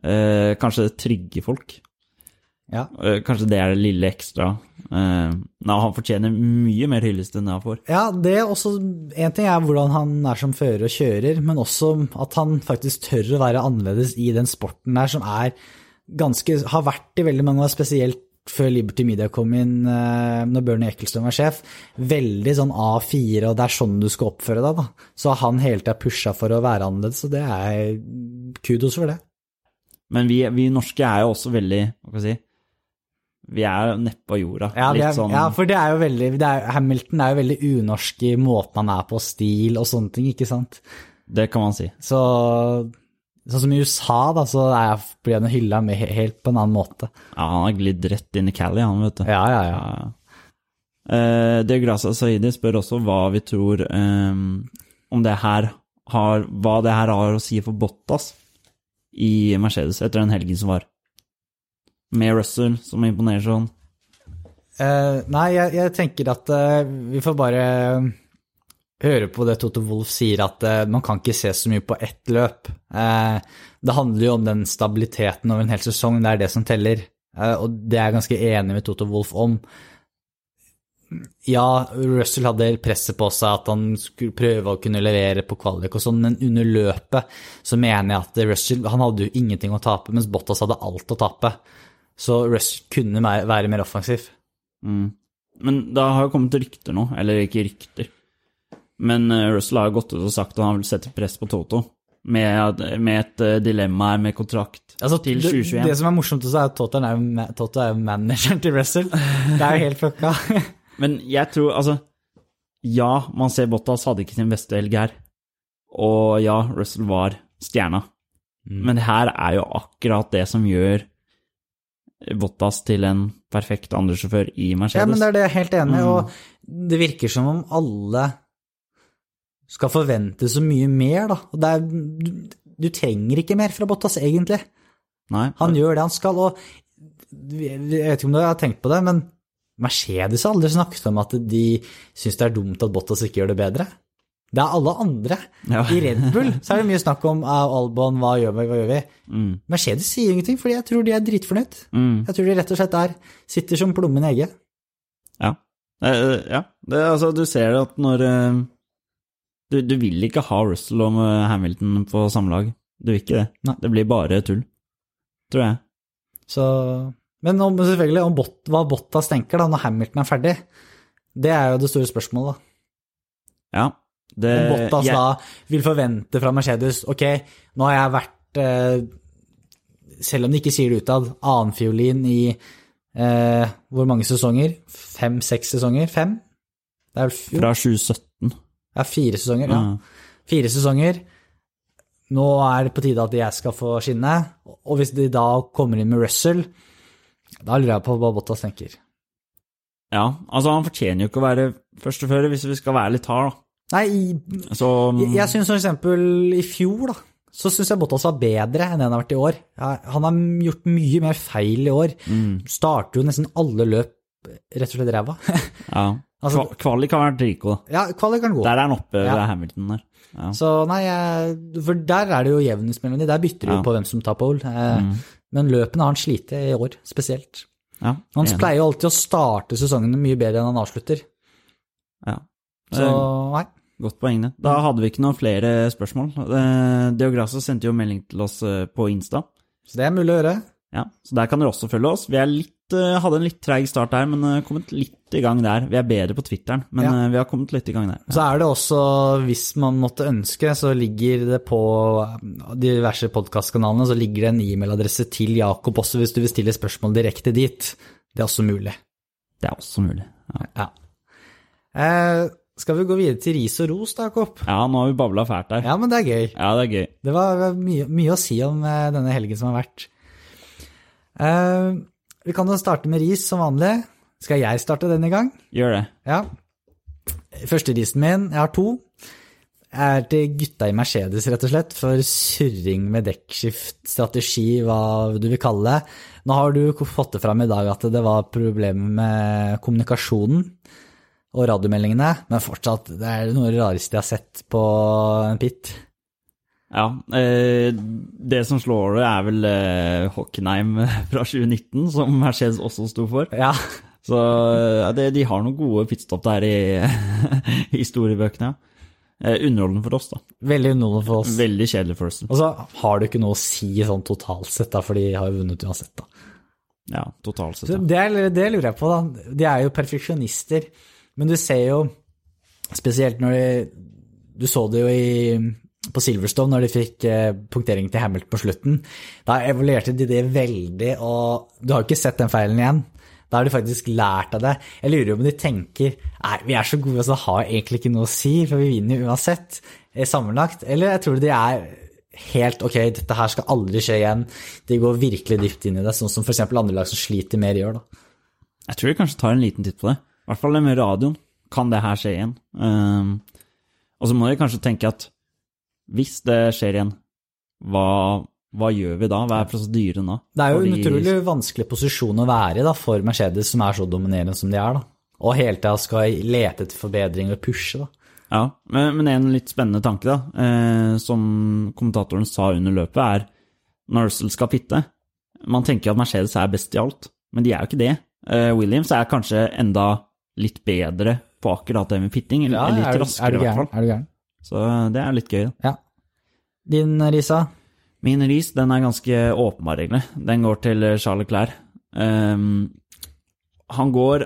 Eh, kanskje trygge folk. Ja. Eh, kanskje det er det lille ekstra. Eh, nei, han fortjener mye mer hyllest enn han får. Ja, det er også En ting er hvordan han er som fører og kjører, men også at han faktisk tør å være annerledes i den sporten der, som er ganske Har vært i veldig mange år, spesielt før Liberty Media kom inn, eh, når Bernie Eccleston var sjef. Veldig sånn A4, og det er sånn du skal oppføre deg, da. Så han hele tida pusha for å være annerledes, og det er kudos for det. Men vi, vi norske er jo også veldig Hva skal jeg si Vi er nedpå jorda. Ja, er, sånn ja for det er jo veldig det er, Hamilton er jo veldig unorsk i måten han er på, stil og sånne ting, ikke sant? Det kan man si. Så sånn som i USA, da, så blir han hylla med helt på en annen måte. Ja, han har glidd rett inn i Cali, han, vet du. Ja, ja, ja. Ja. Eh, De Gracia Saidi spør også hva vi tror eh, om det her har Hva det her har å si for Bottas i Mercedes etter den helgen som var. Med Russell, som imponerer sånn. Eh, nei, jeg, jeg tenker at eh, vi får bare høre på det Toto Wolff sier, at eh, man kan ikke se så mye på ett løp. Eh, det handler jo om den stabiliteten over en hel sesong, det er det som teller. Eh, og det er jeg ganske enig med Toto Wolff om. Ja, Russell hadde presset på seg at han skulle prøve å kunne levere på kvalik og sånn, men under løpet så mener jeg at Russell han hadde jo ingenting å tape, mens Bottas hadde alt å tape. Så Russell kunne være mer offensiv. Mm. Men det har jo kommet rykter nå, eller ikke rykter. Men eh, Russell har jo gått ut og sagt at han vil sette press på Toto. Med, med et eh, dilemma her med kontrakt Altså, til 2021. det som er morsomt, også er at Toto er jo, Toto er manageren til Russell. Det er jo helt fucka. Men jeg tror, altså Ja, man ser Bottas hadde ikke sin beste helg her. Og ja, Russell var stjerna. Mm. Men det her er jo akkurat det som gjør Bottas til en perfekt andresjåfør i Mercedes. Ja, men det er det jeg er helt enig i, Mm. og det virker som om alle skal forvente så mye mer, da. Og det er, du, du trenger ikke mer fra Bottas, egentlig. Nei, Han gjør det han skal, og jeg vet ikke om du har tenkt på det, men Mercedes har aldri snakket om at de syns det er dumt at Bottas ikke gjør det bedre. Det er alle andre. Ja. I Red Bull så er det mye snakk om Albon, hva gjør vi, hva gjør vi? Mm, Mercedes sier ingenting, fordi jeg tror de er dritfornøyd. mm, Jeg tror de rett og slett er, sitter som plommen i egget. ja. Eh, ja. Det, altså, du ser at når eh, du, du vil ikke ha Russell og Hamilton på samme lag. Du vil ikke det. Nei. Det blir bare tull, tror jeg. Så Men om, selvfølgelig, om Bot, hva Bottas tenker da, når Hamilton er ferdig, det er jo det store spørsmålet. da. Ja. Det, Om Bottas jeg- da vil forvente fra Mercedes Ok, nå har jeg vært, eh, selv om de ikke sier det utad, annenfiolin i eh, hvor mange sesonger? Fem-seks sesonger? Fem? Det er vel Fra 2017. ja, fire sesonger. Ja. Ja. Fire sesonger. Nå er det på tide at jeg skal få skinne. Og hvis de da kommer inn med Russell, da lurer jeg på hva Bottas tenker. Ja, altså han fortjener jo ikke å være førstefører, hvis vi skal være litt hard, da. Nei, Så Jeg, jeg syns eksempel i fjor, da, så syns jeg Bottas var bedre enn det han har vært i år. Han har gjort mye mer feil i år. mm, Starter jo nesten alle løp rett og slett ræva. Ja. Altså- Kva- Kvalik har vært dritgod. ja, kvalik kan gå. Der er han oppe Ja. ved Hamilton der. Ja. Så nei, for der er det jo jevnest mellom de. Der bytter de Ja. på hvem som tar pole. Eh, Mm. Men løpene har han slitt i år, spesielt. Ja, Han pleier jo alltid å starte sesongene mye bedre enn han avslutter. ja. Så nei. Godt poeng, det. Da hadde vi ikke noen flere spørsmål. Eh, Deograsso sendte jo melding til oss eh, på Insta. Så det er mulig å gjøre. Ja, så der kan dere også følge oss. Vi er litt, eh, hadde en litt treig start der, men eh, kommet litt i gang der. Vi er bedre på Twitteren, men Ja. eh, vi har kommet litt i gang der. Så er det også, hvis man måtte ønske, så ligger det på diverse podkastkanalene, så ligger det en e-mailadresse til Jakob også, hvis du vil stille spørsmål direkte dit. Det er også mulig. Det er også mulig. Ja, Ja. Eh, skal vi gå videre til ris og ros, da, Jakob? ja nå har vi babla fælt der. Ja, men det er gøy. Ja, det er gøy. Det var mye, mye å si om eh, denne helgen som har vært. Eh, vi kan jo starte med ris som vanlig. Skal jeg starte denne gang? Gjør det. Ja. Første risen min, jeg har to, er til gutta i Mercedes, rett og slett, for surring med dekkskift, strategi, hva du vil kalle det. Nå har du fått det fram i dag at det var problemer med kommunikasjonen og radiomeldingene, men fortsatt, det er noe av det rareste jeg har sett på en pit. Ja, eh, det som slår det er vel eh, Hockenheim fra 2019, som Mercedes også sto for. Ja, Så ja, det, de har noen gode pitstop der i historiebøkene. Ja. Eh, underholdende for oss, da. veldig underholdende for oss. Veldig kjedelig for oss. Og så har du ikke noe å si sånn totalt sett, da, for de har jo vunnet uansett, da. Ja, totalt sett. Ja. det, det lurer jeg på, da. De er jo perfeksjonister. Men du ser jo, spesielt når de Du så det jo i, på Silverstone, når de fikk eh, punktering til Hamilton på slutten. Da evaluerte de det veldig, og du har jo ikke sett den feilen igjen. Da har de faktisk lært av det. Jeg lurer om de tenker nei, vi er så gode, så det har egentlig ikke noe å si, for vi vinner jo uansett eh, sammenlagt. Eller jeg tror de er helt ok, dette her skal aldri skje igjen. De går virkelig dypt inn i det, sånn som f.eks. andre lag som sliter mer gjør. da. Jeg tror vi kanskje tar en liten titt på det. I hvert fall det med radioen. Kan det her skje igjen? Um, og så må vi kanskje tenke at hvis det skjer igjen, hva, hva gjør vi da? Hva er prosedyren da? Det er jo en utrolig vanskelig posisjon å være i da, for Mercedes, som er så dominerende som de er. da. Og hele tida skal lete etter forbedringer og pushe. da. Ja, men, men en litt spennende tanke, da, eh, som kommentatoren sa under løpet, er når Russell skal pitte Man tenker at Mercedes er best i alt, men de er jo ikke det. Eh, Williams er kanskje enda litt bedre på akkurat det med pitting, eller er, litt raskere er i hvert fall. Er du gæren? Så det er litt gøy. da. Ja. Din, Risa? Min ris den er ganske åpenbar, egentlig. Den går til eh, Charles Clair. Um, han går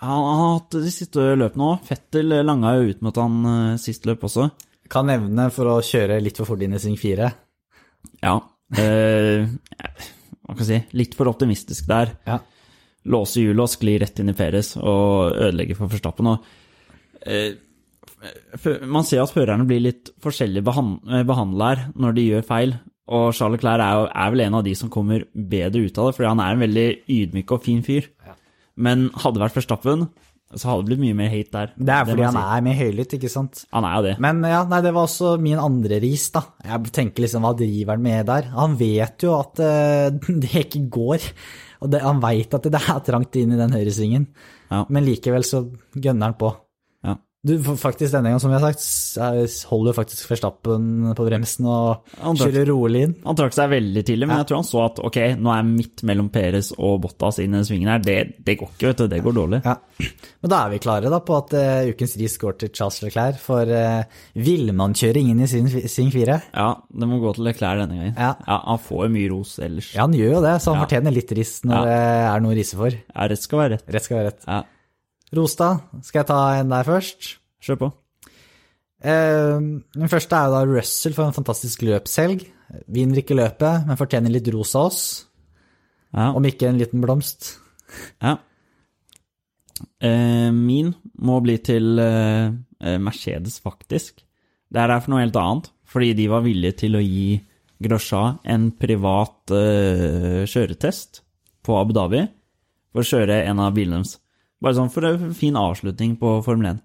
Han har hatt de siste løpene òg. Fettel langa jo ut mot han uh, sist løp også. Kan nevne for å kjøre litt for fort inn i sving fire. Ja. Uh, hva kan jeg si Litt for optimistisk der. Ja. Låse hjulet og skli rett inn i Peres og ødelegge for Forstappen. Og, eh, f- man ser at førerne blir litt forskjellig behandla her når de gjør feil. Og Charles Clair er, jo- er vel en av de som kommer bedre ut av det, fordi han er en veldig ydmyk og fin fyr. Men hadde det vært Verstappen, så hadde det blitt mye mer hate der. Det er fordi det han er mer høylytt, ikke sant? Han er jo det. Men ja, nei, det var også min andre ris, da. Jeg tenker liksom, hva driver han med der? Han vet jo at uh, det ikke går. Og det, han veit at det er trangt inn i den høyresvingen. Ja. Men likevel så gønner han på. Ja. Du, faktisk denne gangen, som vi har sagt, holder faktisk Verstappen på bremsen og trakk, kjører rolig inn. han trakk seg veldig tidlig, men Ja. jeg tror han så at ok, nå er jeg midt mellom Peres og Bottas inn i den svingen her. Det, det går ikke, vet du. Det går dårlig. Ja. Men da er vi klare da på at uh, ukens ris går til Charles Leclerc, for uh, villmannkjøring inn i sin, sin fire. Ja, det må gå til Leclerc denne gangen. Ja. Han får jo mye ros ellers. Ja, han gjør jo det, så han Ja. fortjener litt ris når Ja. det er noe å rise for. Ja, rett skal være rett. Rett skal være rett. Ja, Ros da, skal jeg ta en der først? Kjør på. Eh, den første er jo da Russell for en fantastisk løpshelg. Vinner ikke løpet, men fortjener litt ros av oss. Ja. Om ikke en liten blomst. Ja. Eh, min må bli til eh, eh, Mercedes, faktisk. Det er derfor noe helt annet. Fordi de var villige til å gi Grosja en privat kjøretest på Abu Dhabi for å kjøre en av bilene deres. Bare sånn for en fin avslutning på Formel 1.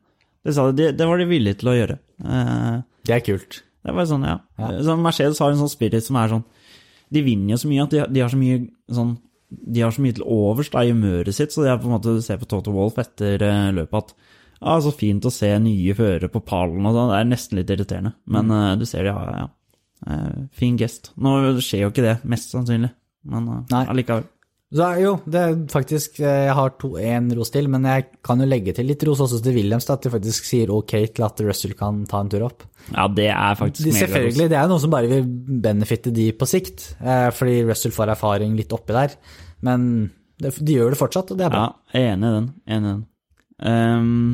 Det, sa de, det, det var de villige til å gjøre. Eh, Det er kult. det var sånn, ja. Ja. Så Mercedes har en sånn spirit som er sånn De vinner jo så mye at de, de har så mye sånn De har så mye til overs da, i humøret sitt, så de er på en måte ser på Toto Wolff etter eh, løpet at ja, så fint å se nye førere på pallen og sånn. Det er nesten litt irriterende. Men Mm. eh, du ser det, ja. ja. Eh, fin gest. Nå skjer jo ikke det, mest sannsynlig. Men uh, allikevel. Så jo, det er faktisk eh, Jeg har en ros til, men jeg kan jo legge til litt ros også til Williams, at de faktisk sier ok til at Russell kan ta en tur opp. Ja, det er faktisk De, selvfølgelig, det er noe som bare vil benefitte de på sikt, eh, fordi Russell får erfaring litt oppi der. Men det, de gjør det fortsatt, og det er bra. Ja, jeg er enig i den. Enig i den. Ehm,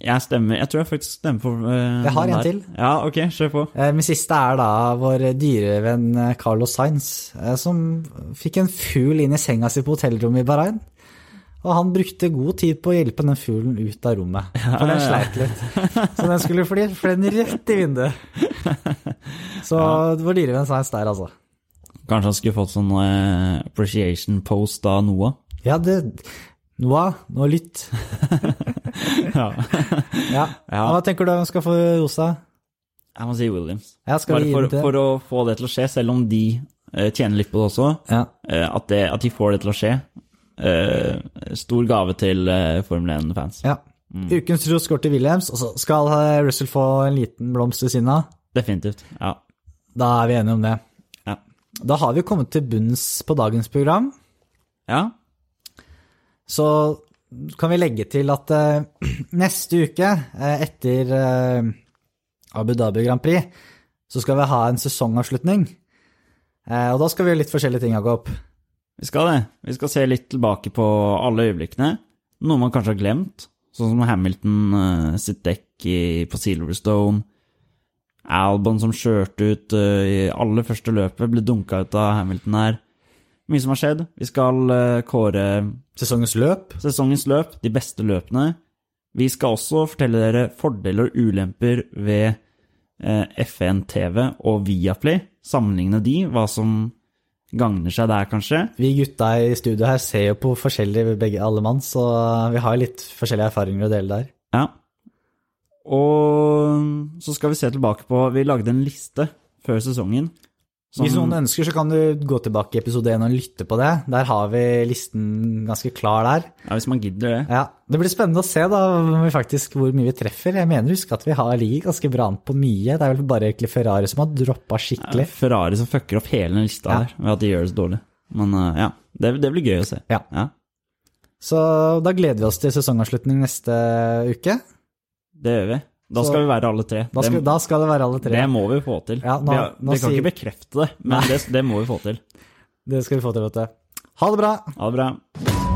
jeg stemmer Jeg tror jeg faktisk stemmer for uh, Jeg har en der. til. Ja, ok, kjør på. Uh, Min siste er da vår dyrevenn eh, Carlos Sainz, uh, som fikk en fugl inn i senga si på hotellrommet i Bahrain. Og han brukte god tid på å hjelpe den fuglen ut av rommet, for den sleit litt. Så den skulle fly, fløy den rett i vinduet. Så vår dyrevenn Sainz der, altså. Kanskje han skulle fått sånn eh, appreciation post av Noah. Ja, det Noah, nå lytt. ja. Ja. Hva tenker du skal få rosa? Jeg må si Williams. Ja, Bare for, for å få det til å skje, selv om de uh, tjener litt på det også, Ja. uh, at, det, at de får det til å skje. Uh, stor gave til Formel 1-fans. ja. Ukens ros går til Williams, og så skal Russell få en liten blomst ved siden av. Definitivt. Ja. Da er vi enige om det. Ja. Da har vi kommet til bunns på dagens program, ja. så kan vi legge til at eh, neste uke, eh, etter eh, Abu Dhabi Grand Prix, så skal vi ha en sesongavslutning. Og da skal vi gjøre litt forskjellige ting, Jakob. Vi skal det. Vi skal se litt tilbake på alle øyeblikkene. Noe man kanskje har glemt, sånn som Hamilton sitt dekk på Silverstone. Albon som kjørte ut i aller første løpet, ble dunka ut av Hamilton her. Mye som har skjedd. Vi skal eh, kåre Sesongens løp. sesongens løp, de beste løpene. Vi skal også fortelle dere fordeler og ulemper ved eh, FN TV og Viaplay. Sammenligne de, hva som gagner seg der, kanskje. Vi gutta i studio her ser jo på forskjellig begge alle mann, så vi har litt forskjellige erfaringer å dele der. Ja. Og så skal vi se tilbake på Vi lagde en liste før sesongen. Som- Hvis noen ønsker, så kan du gå tilbake i episode 1 og lytte på det. Der har vi listen ganske klar der. Ja, hvis man gidder det. Ja, Det blir spennende å se da faktisk, hvor mye vi treffer. Jeg mener husk at vi har ligget ganske bra an på mye. Det er vel bare egentlig Ferrari som har droppa Ja, skikkelig. Ferrari som fucker opp hele den lista Ja. her ved at de gjør det så dårlig. Men eh, ja, det, det blir gøy å se. Ja. ja. Så da gleder vi oss til sesongavslutning neste uke. Det gjør vi. Da skal vi være alle tre. Da skal, det, da skal det være alle tre. det må vi få til. Ja, nå- vi, vi kan sier- ikke bekrefte det, men det, det må vi få til. Det skal vi få til, vet du. Ha det bra! Ha det bra.